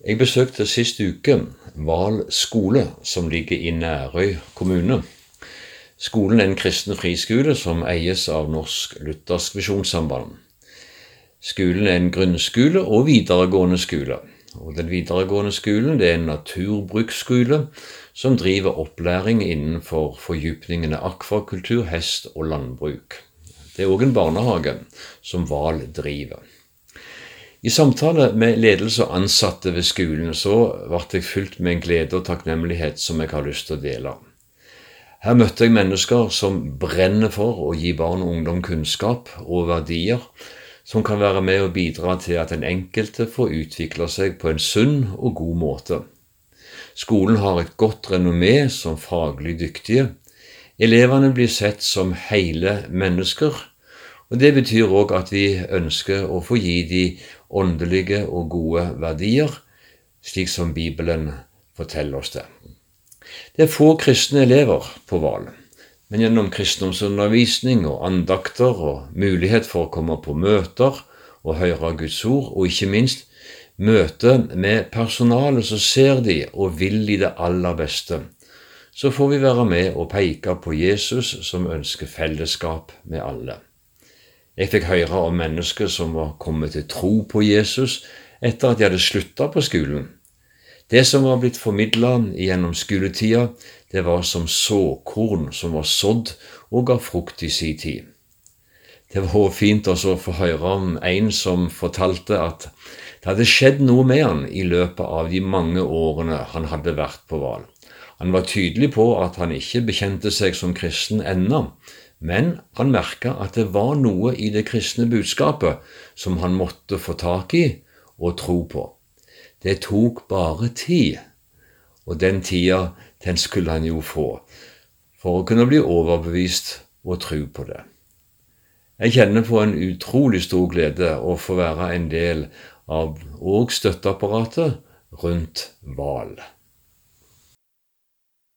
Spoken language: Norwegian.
Jeg besøkte sist uke Val skole, som ligger i Nærøy kommune. Skolen er en kristen friskole som eies av Norsk Luthersk Visjonssamband. Skolen er en grunnskole og videregående skole. Og den videregående skolen er en naturbruksskole som driver opplæring innenfor fordypningene akvakultur, hest og landbruk. Det er òg en barnehage som Val driver. I samtale med ledelse og ansatte ved skolen så ble jeg fylt med en glede og takknemlighet som jeg har lyst til å dele. Her møtte jeg mennesker som brenner for å gi barn og ungdom kunnskap og verdier som kan være med og bidra til at den enkelte får utvikle seg på en sunn og god måte. Skolen har et godt renommé som faglig dyktige. Elevene blir sett som hele mennesker, og Det betyr òg at vi ønsker å få gi de åndelige og gode verdier, slik som Bibelen forteller oss det. Det er få kristne elever på Val, men gjennom kristendomsundervisning og andakter og mulighet for å komme på møter og høre Guds ord, og ikke minst møte med personalet, så ser de og vil de det aller beste. Så får vi være med og peke på Jesus som ønsker fellesskap med alle. Jeg fikk høre om mennesker som var kommet til tro på Jesus etter at de hadde slutta på skolen. Det som var blitt formidla gjennom skoletida, det var som såkorn som var sådd og ga frukt i si tid. Det var fint også å få høre om en som fortalte at det hadde skjedd noe med han i løpet av de mange årene han hadde vært på Hval. Han var tydelig på at han ikke bekjente seg som kristen ennå, men han merka at det var noe i det kristne budskapet som han måtte få tak i og tro på. Det tok bare tid, og den tida, den skulle han jo få, for å kunne bli overbevist og tro på det. Jeg kjenner på en utrolig stor glede å få være en del av og støtteapparatet rundt Hval.